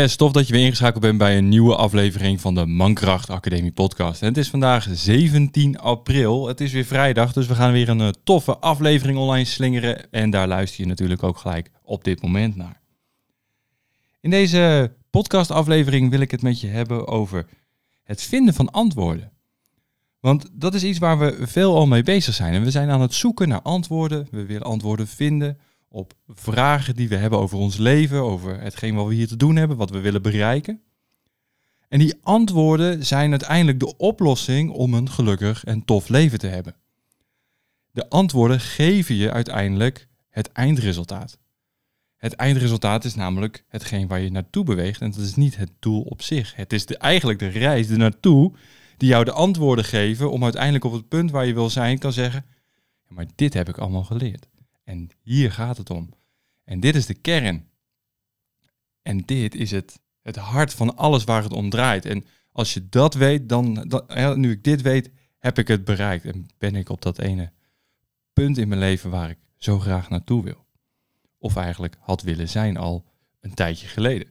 Yes, tof dat je weer ingeschakeld bent bij een nieuwe aflevering van de Mankracht Academie podcast. En het is vandaag 17 april, het is weer vrijdag, dus we gaan weer een eh, toffe aflevering online slingeren. En daar luister je natuurlijk ook gelijk op dit moment naar. In deze podcastaflevering wil ik het met je hebben over het vinden van antwoorden. Want dat is iets waar we veel al mee bezig zijn. En we zijn aan het zoeken naar antwoorden, we willen antwoorden vinden op vragen die we hebben over ons leven, over hetgeen wat we hier te doen hebben, wat we willen bereiken. En die antwoorden zijn uiteindelijk de oplossing om een gelukkig en tof leven te hebben. De antwoorden geven je uiteindelijk het eindresultaat. Het eindresultaat is namelijk hetgeen waar je naartoe beweegt en dat is niet het doel op zich. Het is eigenlijk de reis er naartoe die jou de antwoorden geven om uiteindelijk op het punt waar je wil zijn kan zeggen, maar dit heb ik allemaal geleerd. En hier gaat het om. En dit is de kern. En dit is het, het hart van alles waar het om draait. En als je dat weet, dan, dan, nu ik dit weet, heb ik het bereikt. En ben ik op dat ene punt in mijn leven waar ik zo graag naartoe wil. Of eigenlijk had willen zijn al een tijdje geleden.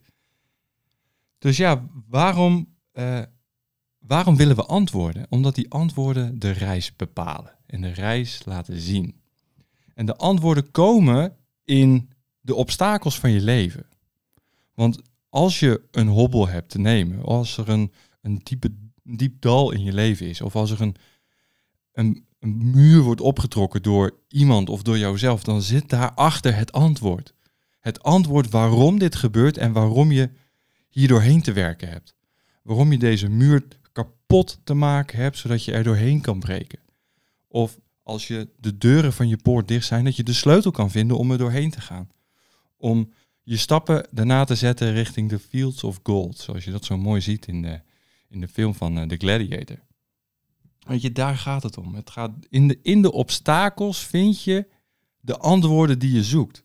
Dus ja, waarom, uh, waarom willen we antwoorden? Omdat die antwoorden de reis bepalen en de reis laten zien. En de antwoorden komen in de obstakels van je leven. Want als je een hobbel hebt te nemen, als er een, een diepe, diep dal in je leven is, of als er een, een, een muur wordt opgetrokken door iemand of door jouzelf, dan zit daarachter het antwoord. Het antwoord waarom dit gebeurt en waarom je hier doorheen te werken hebt. Waarom je deze muur kapot te maken hebt, zodat je er doorheen kan breken. Of als je de deuren van je poort dicht zijn, dat je de sleutel kan vinden om er doorheen te gaan. Om je stappen daarna te zetten richting de Fields of Gold, zoals je dat zo mooi ziet in de, in de film van uh, The Gladiator. Weet je, daar gaat het om. Het gaat in, de, in de obstakels vind je de antwoorden die je zoekt.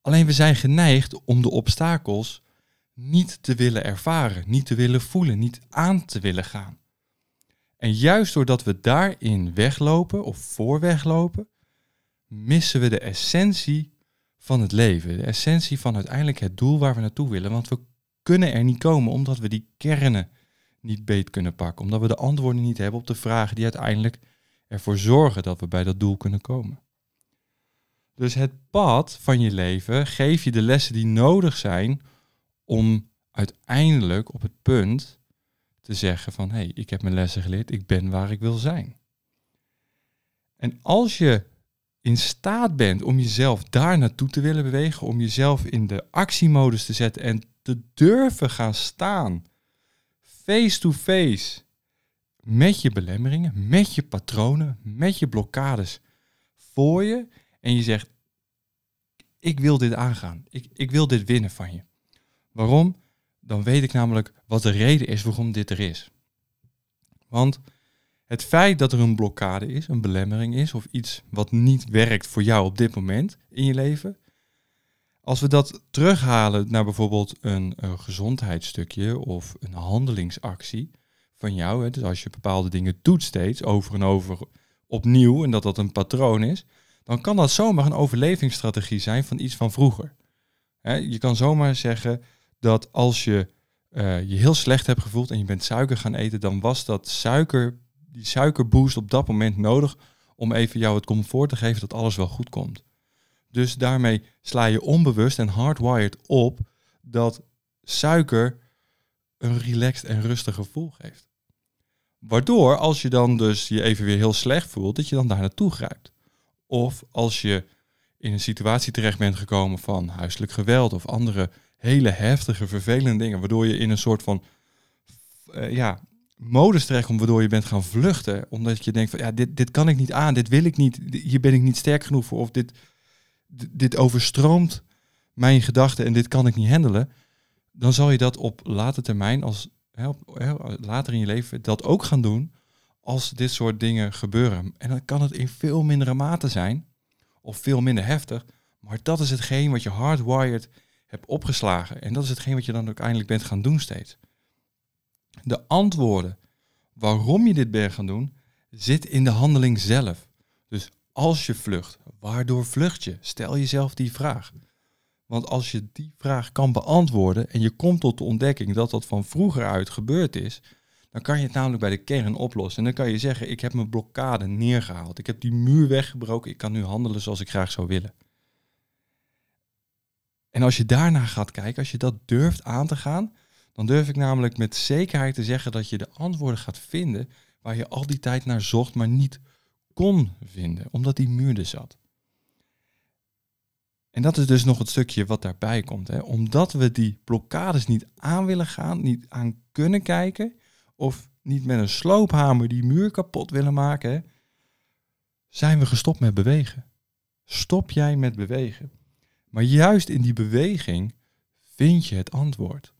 Alleen we zijn geneigd om de obstakels niet te willen ervaren, niet te willen voelen, niet aan te willen gaan. En juist doordat we daarin weglopen of voor weglopen, missen we de essentie van het leven. De essentie van uiteindelijk het doel waar we naartoe willen. Want we kunnen er niet komen omdat we die kernen niet beet kunnen pakken. Omdat we de antwoorden niet hebben op de vragen die uiteindelijk ervoor zorgen dat we bij dat doel kunnen komen. Dus het pad van je leven geeft je de lessen die nodig zijn om uiteindelijk op het punt te zeggen van hé, hey, ik heb mijn lessen geleerd, ik ben waar ik wil zijn. En als je in staat bent om jezelf daar naartoe te willen bewegen, om jezelf in de actiemodus te zetten en te durven gaan staan, face to face, met je belemmeringen, met je patronen, met je blokkades voor je en je zegt, ik wil dit aangaan, ik, ik wil dit winnen van je. Waarom? Dan weet ik namelijk wat de reden is waarom dit er is. Want het feit dat er een blokkade is, een belemmering is, of iets wat niet werkt voor jou op dit moment in je leven, als we dat terughalen naar bijvoorbeeld een, een gezondheidsstukje of een handelingsactie van jou, hè, dus als je bepaalde dingen doet steeds over en over opnieuw en dat dat een patroon is, dan kan dat zomaar een overlevingsstrategie zijn van iets van vroeger. Hè, je kan zomaar zeggen, dat als je uh, je heel slecht hebt gevoeld en je bent suiker gaan eten, dan was dat suiker, die suikerboost op dat moment nodig om even jou het comfort te geven dat alles wel goed komt. Dus daarmee sla je onbewust en hardwired op dat suiker een relaxed en rustig gevoel geeft. Waardoor als je dan dus je even weer heel slecht voelt, dat je dan daar naartoe grijpt. Of als je in een situatie terecht bent gekomen van huiselijk geweld of andere hele heftige, vervelende dingen, waardoor je in een soort van uh, ja, modus terechtkomt, waardoor je bent gaan vluchten, omdat je denkt van ja, dit, dit kan ik niet aan, dit wil ik niet, hier ben ik niet sterk genoeg voor, of dit, dit overstroomt mijn gedachten en dit kan ik niet handelen, dan zal je dat op later termijn, als hè, later in je leven, dat ook gaan doen als dit soort dingen gebeuren. En dan kan het in veel mindere mate zijn, of veel minder heftig, maar dat is hetgeen wat je hardwired heb opgeslagen. En dat is hetgeen wat je dan uiteindelijk bent gaan doen steeds. De antwoorden waarom je dit bent gaan doen, zit in de handeling zelf. Dus als je vlucht, waardoor vlucht je? Stel jezelf die vraag. Want als je die vraag kan beantwoorden en je komt tot de ontdekking dat dat van vroeger uit gebeurd is, dan kan je het namelijk bij de kern oplossen. En dan kan je zeggen, ik heb mijn blokkade neergehaald. Ik heb die muur weggebroken. Ik kan nu handelen zoals ik graag zou willen. En als je daarna gaat kijken, als je dat durft aan te gaan, dan durf ik namelijk met zekerheid te zeggen dat je de antwoorden gaat vinden waar je al die tijd naar zocht, maar niet kon vinden, omdat die muur er zat. En dat is dus nog het stukje wat daarbij komt. Hè. Omdat we die blokkades niet aan willen gaan, niet aan kunnen kijken, of niet met een sloophamer die muur kapot willen maken, zijn we gestopt met bewegen. Stop jij met bewegen. Maar juist in die beweging vind je het antwoord.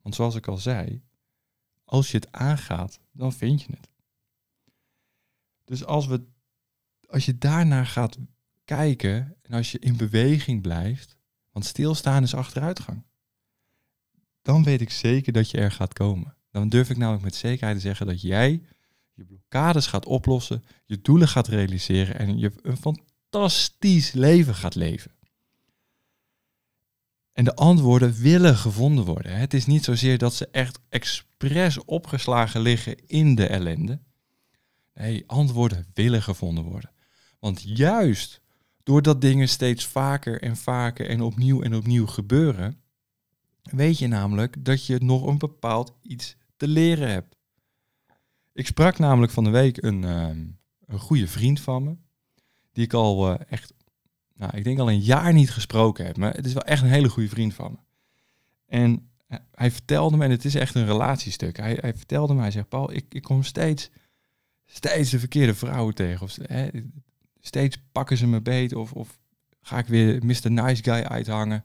Want zoals ik al zei, als je het aangaat, dan vind je het. Dus als, we, als je daarnaar gaat kijken en als je in beweging blijft, want stilstaan is achteruitgang, dan weet ik zeker dat je er gaat komen. Dan durf ik namelijk met zekerheid te zeggen dat jij je blokkades gaat oplossen, je doelen gaat realiseren en je een fantastisch leven gaat leven. En de antwoorden willen gevonden worden. Het is niet zozeer dat ze echt expres opgeslagen liggen in de ellende. Nee, antwoorden willen gevonden worden. Want juist doordat dingen steeds vaker en vaker en opnieuw en opnieuw gebeuren, weet je namelijk dat je nog een bepaald iets te leren hebt. Ik sprak namelijk van de week een, ehm, een goede vriend van me, die ik al uh, echt nou, ik denk al een jaar niet gesproken heb. Maar het is wel echt een hele goede vriend van me. En hij vertelde me, en het is echt een relatiestuk. Hij, hij vertelde me, hij zegt, Paul, ik, ik kom steeds, steeds de verkeerde vrouwen tegen. Of, hè, steeds pakken ze me beet. Of, of ga ik weer Mr. Nice Guy uithangen.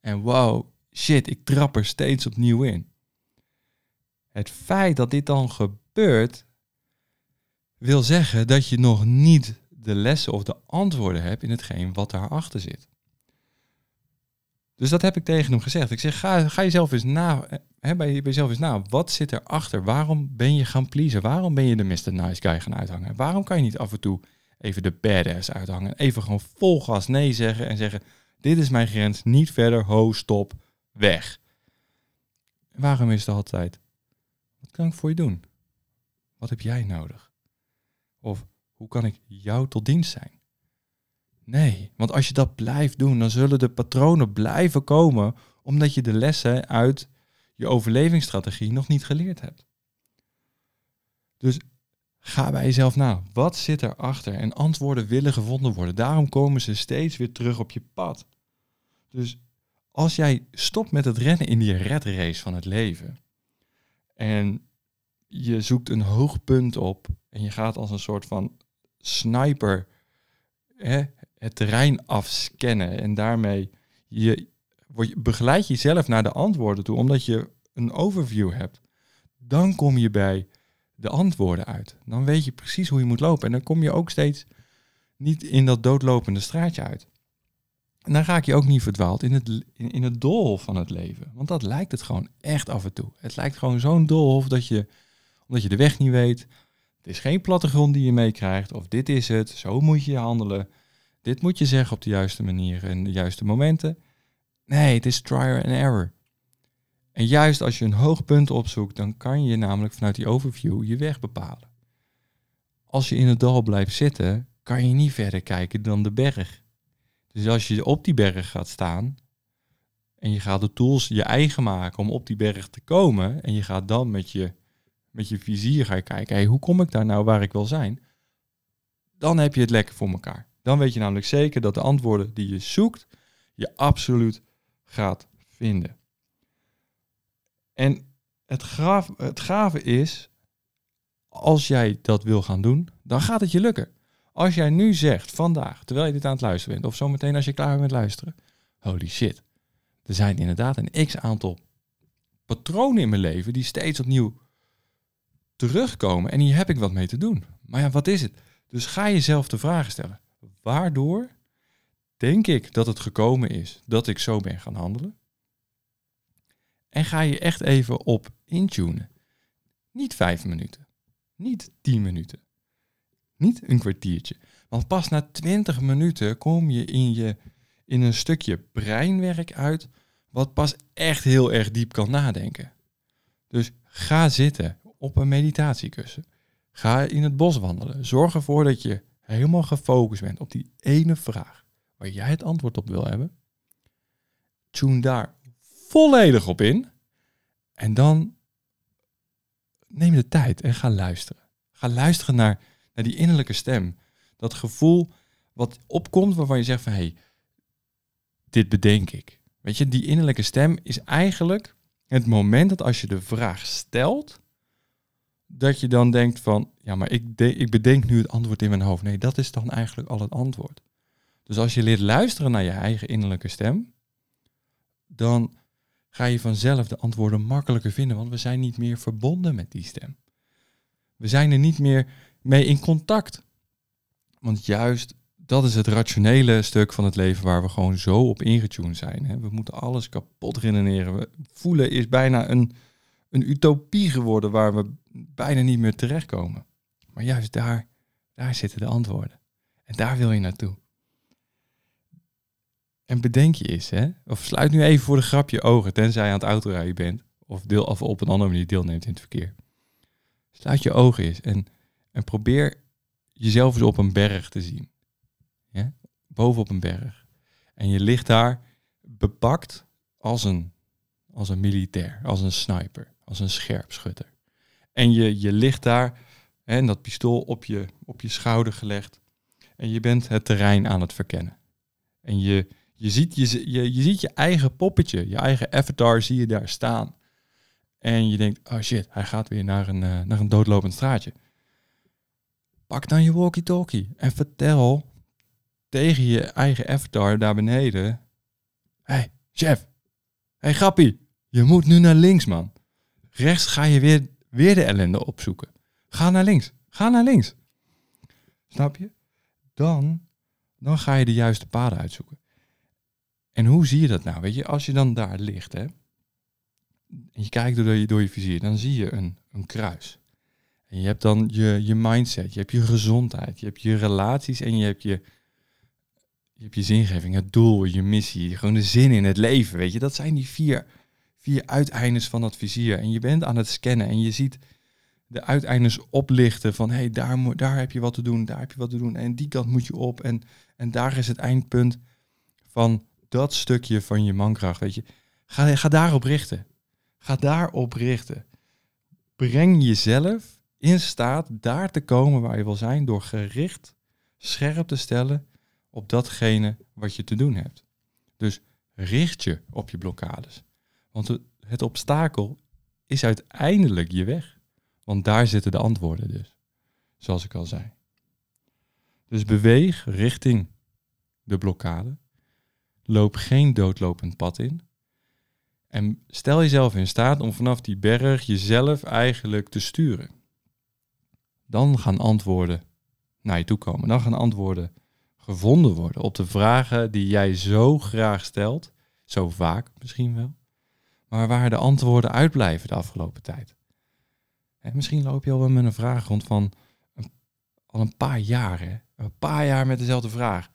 En wow, shit, ik trap er steeds opnieuw in. Het feit dat dit dan gebeurt, wil zeggen dat je nog niet de lessen of de antwoorden heb in hetgeen wat daarachter zit. Dus dat heb ik tegen hem gezegd. Ik zeg, ga, ga jezelf eens na, bij, jezelf eens na. Wat zit erachter? Waarom ben je gaan pleasen? Waarom ben je de Mr. Nice Guy gaan uithangen? Waarom kan je niet af en toe even de badass uithangen? Even gewoon vol gas nee zeggen en zeggen, dit is mijn grens, niet verder, ho, stop, weg. waarom is het altijd, kan ik voor je doen? Wat heb jij nodig? Of hoe kan ik jou tot dienst zijn? Nee, want als je dat blijft doen, dan zullen de patronen blijven komen omdat je de lessen uit je overlevingsstrategie nog niet geleerd hebt. Dus ga bij jezelf na. Wat zit erachter? En antwoorden willen gevonden worden. Daarom komen ze steeds weer terug op je pad. Dus als jij stopt met het rennen in die red race van het leven en je zoekt een hoog punt op en je gaat als een soort van sniper hè, het terrein afscannen. En daarmee je, je, begeleid jezelf naar de antwoorden toe, omdat je een overview hebt. Dan kom je bij de antwoorden uit. Dan weet je precies hoe je moet lopen. En dan kom je ook steeds niet in dat doodlopende straatje uit. En dan raak je ook niet verdwaald in het, in, in het doolhof van het leven. Want dat lijkt het gewoon echt af en toe. Het lijkt gewoon zo'n doolhof dat je, omdat je de weg niet weet, het is geen plattegrond die je meekrijgt. Of dit is het, zo moet je handelen. Dit moet je zeggen op de juiste manier en de juiste momenten. Nee, het is trial and error. En juist als je een hoog punt opzoekt, dan kan je namelijk vanuit die overview je weg bepalen. Als je in het dal blijft zitten, kan je niet verder kijken dan de berg. Dus als je op die berg gaat staan en je gaat de tools je eigen maken om op die berg te komen en je gaat dan met je met je vizier ga je kijken, hey, hoe kom ik daar nou waar ik wil zijn? Dan heb je het lekker voor elkaar. Dan weet je namelijk zeker dat de antwoorden die je zoekt, je absoluut gaat vinden. En het, het gave is, als jij dat wil gaan doen, dan gaat het je lukken. Als jij nu zegt, vandaag, terwijl je dit aan het luisteren bent, of zometeen als je klaar bent met luisteren, holy shit, er zijn inderdaad een x aantal patronen in mijn leven die steeds opnieuw terugkomen en hier heb ik wat mee te doen. Maar ja, wat is het? Dus ga jezelf de vragen stellen. Waardoor denk ik dat het gekomen is dat ik zo ben gaan handelen? En ga je echt even op intunen. Niet vijf minuten. Niet tien minuten. Niet een kwartiertje. Want pas na twintig minuten kom je in je, in een stukje breinwerk uit wat pas echt heel erg diep kan nadenken. Dus ga zitten op een meditatiekussen. Ga in het bos wandelen. Zorg ervoor dat je helemaal gefocust bent op die ene vraag waar jij het antwoord op wil hebben. Tune daar volledig op in. En dan neem de tijd en ga luisteren. Ga luisteren naar, naar die innerlijke stem. Dat gevoel wat opkomt waarvan je zegt van hé, hey, dit bedenk ik. Weet je, die innerlijke stem is eigenlijk het moment dat als je de vraag stelt, dat je dan denkt van, ja, maar ik, de, ik bedenk nu het antwoord in mijn hoofd. Nee, dat is dan eigenlijk al het antwoord. Dus als je leert luisteren naar je eigen innerlijke stem, dan ga je vanzelf de antwoorden makkelijker vinden, want we zijn niet meer verbonden met die stem. We zijn er niet meer mee in contact. Want juist dat is het rationele stuk van het leven waar we gewoon zo op ingetuned zijn. We moeten alles kapot redeneren. We voelen is bijna een, een utopie geworden waar we bijna niet meer terechtkomen. Maar juist daar, daar zitten de antwoorden. En daar wil je naartoe. En bedenk je eens, hè? of sluit nu even voor de grap je ogen, tenzij je aan het autorijden bent, of, deel, of op een andere manier deelneemt in het verkeer. Sluit je ogen eens en, en probeer jezelf eens op een berg te zien. Ja? Boven op een berg. En je ligt daar bepakt als een, als een militair, als een sniper, als een scherpschutter. En je, je ligt daar en dat pistool op je, op je schouder gelegd. En je bent het terrein aan het verkennen. En je, je, ziet, je, je, je ziet je eigen poppetje, je eigen avatar zie je daar staan. En je denkt, oh shit, hij gaat weer naar een, uh, naar een doodlopend straatje. Pak dan je walkie-talkie en vertel tegen je eigen avatar daar beneden. hey, chef. hey, grappie. Je moet nu naar links, man. Rechts ga je weer, weer de ellende opzoeken. Ga naar links. Ga naar links. Snap je? Dan, dan ga je de juiste paden uitzoeken. En hoe zie je dat nou? Weet je, als je dan daar ligt, hè, en je kijkt door je, door je vizier, dan zie je een, een kruis. En je hebt dan je, je mindset, je hebt je gezondheid, je hebt je relaties en je hebt je, je hebt je zingeving, het doel, je missie, gewoon de zin in het leven, weet je. Dat zijn die vier, vier uiteindes van dat vizier. En je bent aan het scannen en je ziet de uiteindes oplichten van, hey, daar, daar heb je wat te doen, daar heb je wat te doen. En die kant moet je op en, en daar is het eindpunt van dat stukje van je mankracht, weet je. Ga, ga daarop richten. Ga daarop richten. Breng jezelf in staat daar te komen waar je wil zijn door gericht scherp te stellen op datgene wat je te doen hebt. Dus richt je op je blokkades. Want het obstakel is uiteindelijk je weg. Want daar zitten de antwoorden dus. Zoals ik al zei. Dus beweeg richting de blokkade. Loop geen doodlopend pad in. En stel jezelf in staat om vanaf die berg jezelf eigenlijk te sturen. Dan gaan antwoorden naar je toe komen. Dan gaan antwoorden gevonden worden op de vragen die jij zo graag stelt. Zo vaak misschien wel. Maar waar de antwoorden uitblijven de afgelopen tijd. En misschien loop je al wel met een vraag rond van al een paar jaar. Een paar jaar met dezelfde vraag.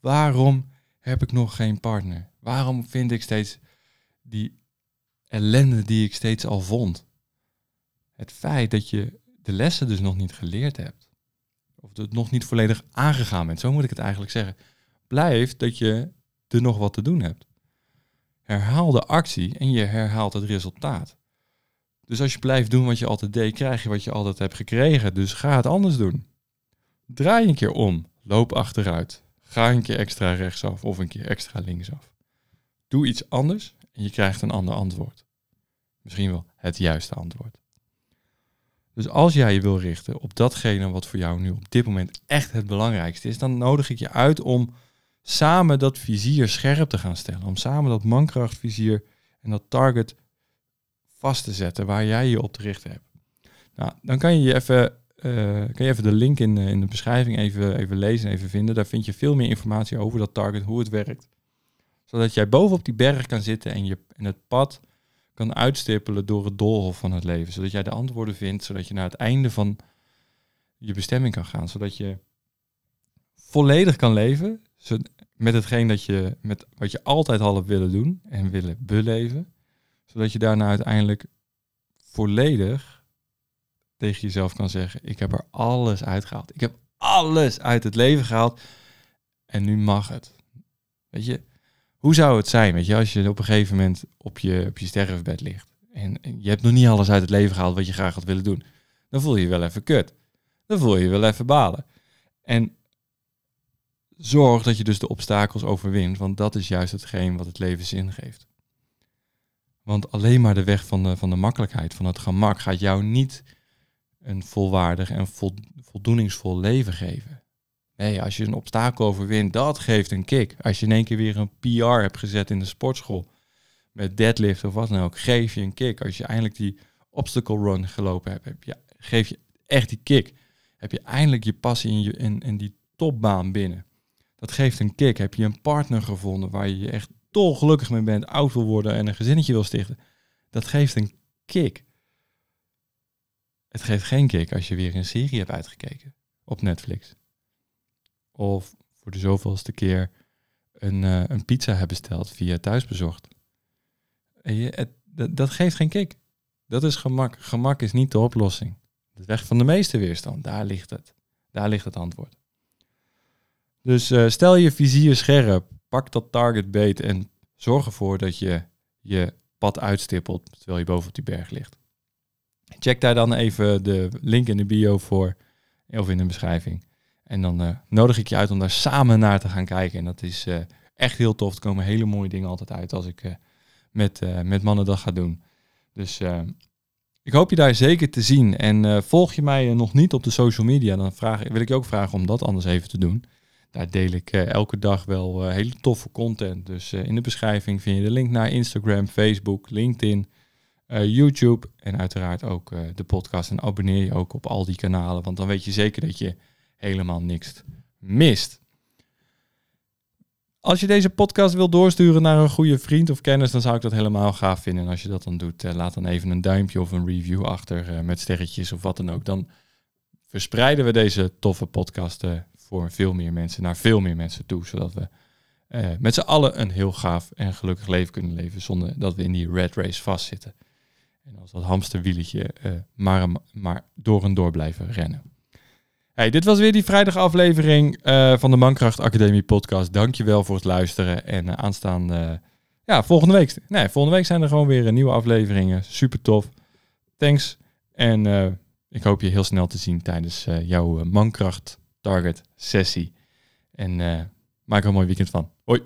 Waarom heb ik nog geen partner? Waarom vind ik steeds die ellende die ik steeds al vond? Het feit dat je de lessen dus nog niet geleerd hebt. Of het nog niet volledig aangegaan bent. Zo moet ik het eigenlijk zeggen. Blijft dat je er nog wat te doen hebt. Herhaal de actie en je herhaalt het resultaat. Dus als je blijft doen wat je altijd deed, krijg je wat je altijd hebt gekregen. Dus ga het anders doen. Draai een keer om. Loop achteruit. Ga een keer extra rechtsaf of een keer extra linksaf. Doe iets anders en je krijgt een ander antwoord. Misschien wel het juiste antwoord. Dus als jij je wil richten op datgene wat voor jou nu op dit moment echt het belangrijkste is, dan nodig ik je uit om samen dat vizier scherp te gaan stellen. Om samen dat mankrachtvizier en dat target vast te zetten waar jij je op te richten hebt. Nou, dan kan je even uh, kan je even de link in, in de beschrijving even, even lezen en even vinden. Daar vind je veel meer informatie over dat target, hoe het werkt. Zodat jij bovenop die berg kan zitten en, je, en het pad kan uitstippelen door het doolhof van het leven. Zodat jij de antwoorden vindt, zodat je naar het einde van je bestemming kan gaan. Zodat je volledig kan leven met hetgeen dat je, met wat je altijd al willen doen en willen beleven. Zodat je daarna uiteindelijk volledig tegen jezelf kan zeggen, ik heb er alles uitgehaald. Ik heb alles uit het leven gehaald en nu mag het. Weet je, hoe zou het zijn, weet je, als je op een gegeven moment op je, op je sterfbed ligt en, en je hebt nog niet alles uit het leven gehaald wat je graag had willen doen, dan voel je je wel even kut. Dan voel je je wel even balen. En zorg dat je dus de obstakels overwint, want dat is juist hetgeen wat het leven zin geeft. Want alleen maar de weg van de, van de makkelijkheid, van het gemak, gaat jou niet een volwaardig en voldoeningsvol leven geven. Nee, als je een obstakel overwint, dat geeft een kick. Als je in één keer weer een PR hebt gezet in de sportschool, met deadlift of wat dan ook, geef je een kick. Als je eindelijk die obstacle run gelopen hebt, geef je echt die kick. Heb je eindelijk je passie in, je, in, in die topbaan binnen. Dat geeft een kick. Heb je een partner gevonden waar je je echt gelukkig mee bent, oud wil worden en een gezinnetje wil stichten. Dat geeft een kick. Het geeft geen kick als je weer een serie hebt uitgekeken op Netflix. Of voor de zoveelste keer een, uh, een pizza hebt besteld via thuisbezorgd. En je, dat geeft geen kick. Dat is gemak. Gemak is niet de oplossing. De weg van de meeste weerstand, daar ligt het. Daar ligt het antwoord. Dus uh, stel je vizier scherp, pak dat target beet en zorg ervoor dat je je pad uitstippelt terwijl je boven op die berg ligt. Check daar dan even de link in de bio voor of in de beschrijving. En dan uh, nodig ik je uit om daar samen naar te gaan kijken. En dat is uh, echt heel tof. Er komen hele mooie dingen altijd uit als ik met, met mannen dat ga doen. Dus ik hoop je daar zeker te zien. En volg je mij nog niet op de social media, dan vraag, wil ik je ook vragen om dat anders even te doen. Daar deel ik elke dag wel hele toffe content. Dus in de beschrijving vind je de link naar Instagram, Facebook, LinkedIn, YouTube en uiteraard ook de podcast. En abonneer je ook op al die kanalen, want dan weet je zeker dat je helemaal niks mist. Als je deze podcast wil doorsturen naar een goede vriend of kennis, dan zou ik dat helemaal gaaf vinden. En als je dat dan doet, eh, laat dan even een duimpje of een review achter eh, met sterretjes of wat dan ook. Dan verspreiden we deze toffe podcast voor veel meer mensen, naar veel meer mensen toe. Zodat we uh, met z'n allen een heel gaaf en gelukkig leven kunnen leven zonder dat we in die red race vastzitten. En als dat hamsterwieletje maar, maar door en door blijven rennen. Hey, dit was weer die vrijdagaflevering uh, van de Mankracht Academie podcast. Dankjewel voor het luisteren. En aanstaande, ja, volgende week. Nee, volgende week zijn er gewoon weer nieuwe afleveringen. Super tof. Thanks. En ik hoop je heel snel te zien tijdens jouw Mankracht Target sessie. En maak er een mooi weekend van. Hoi.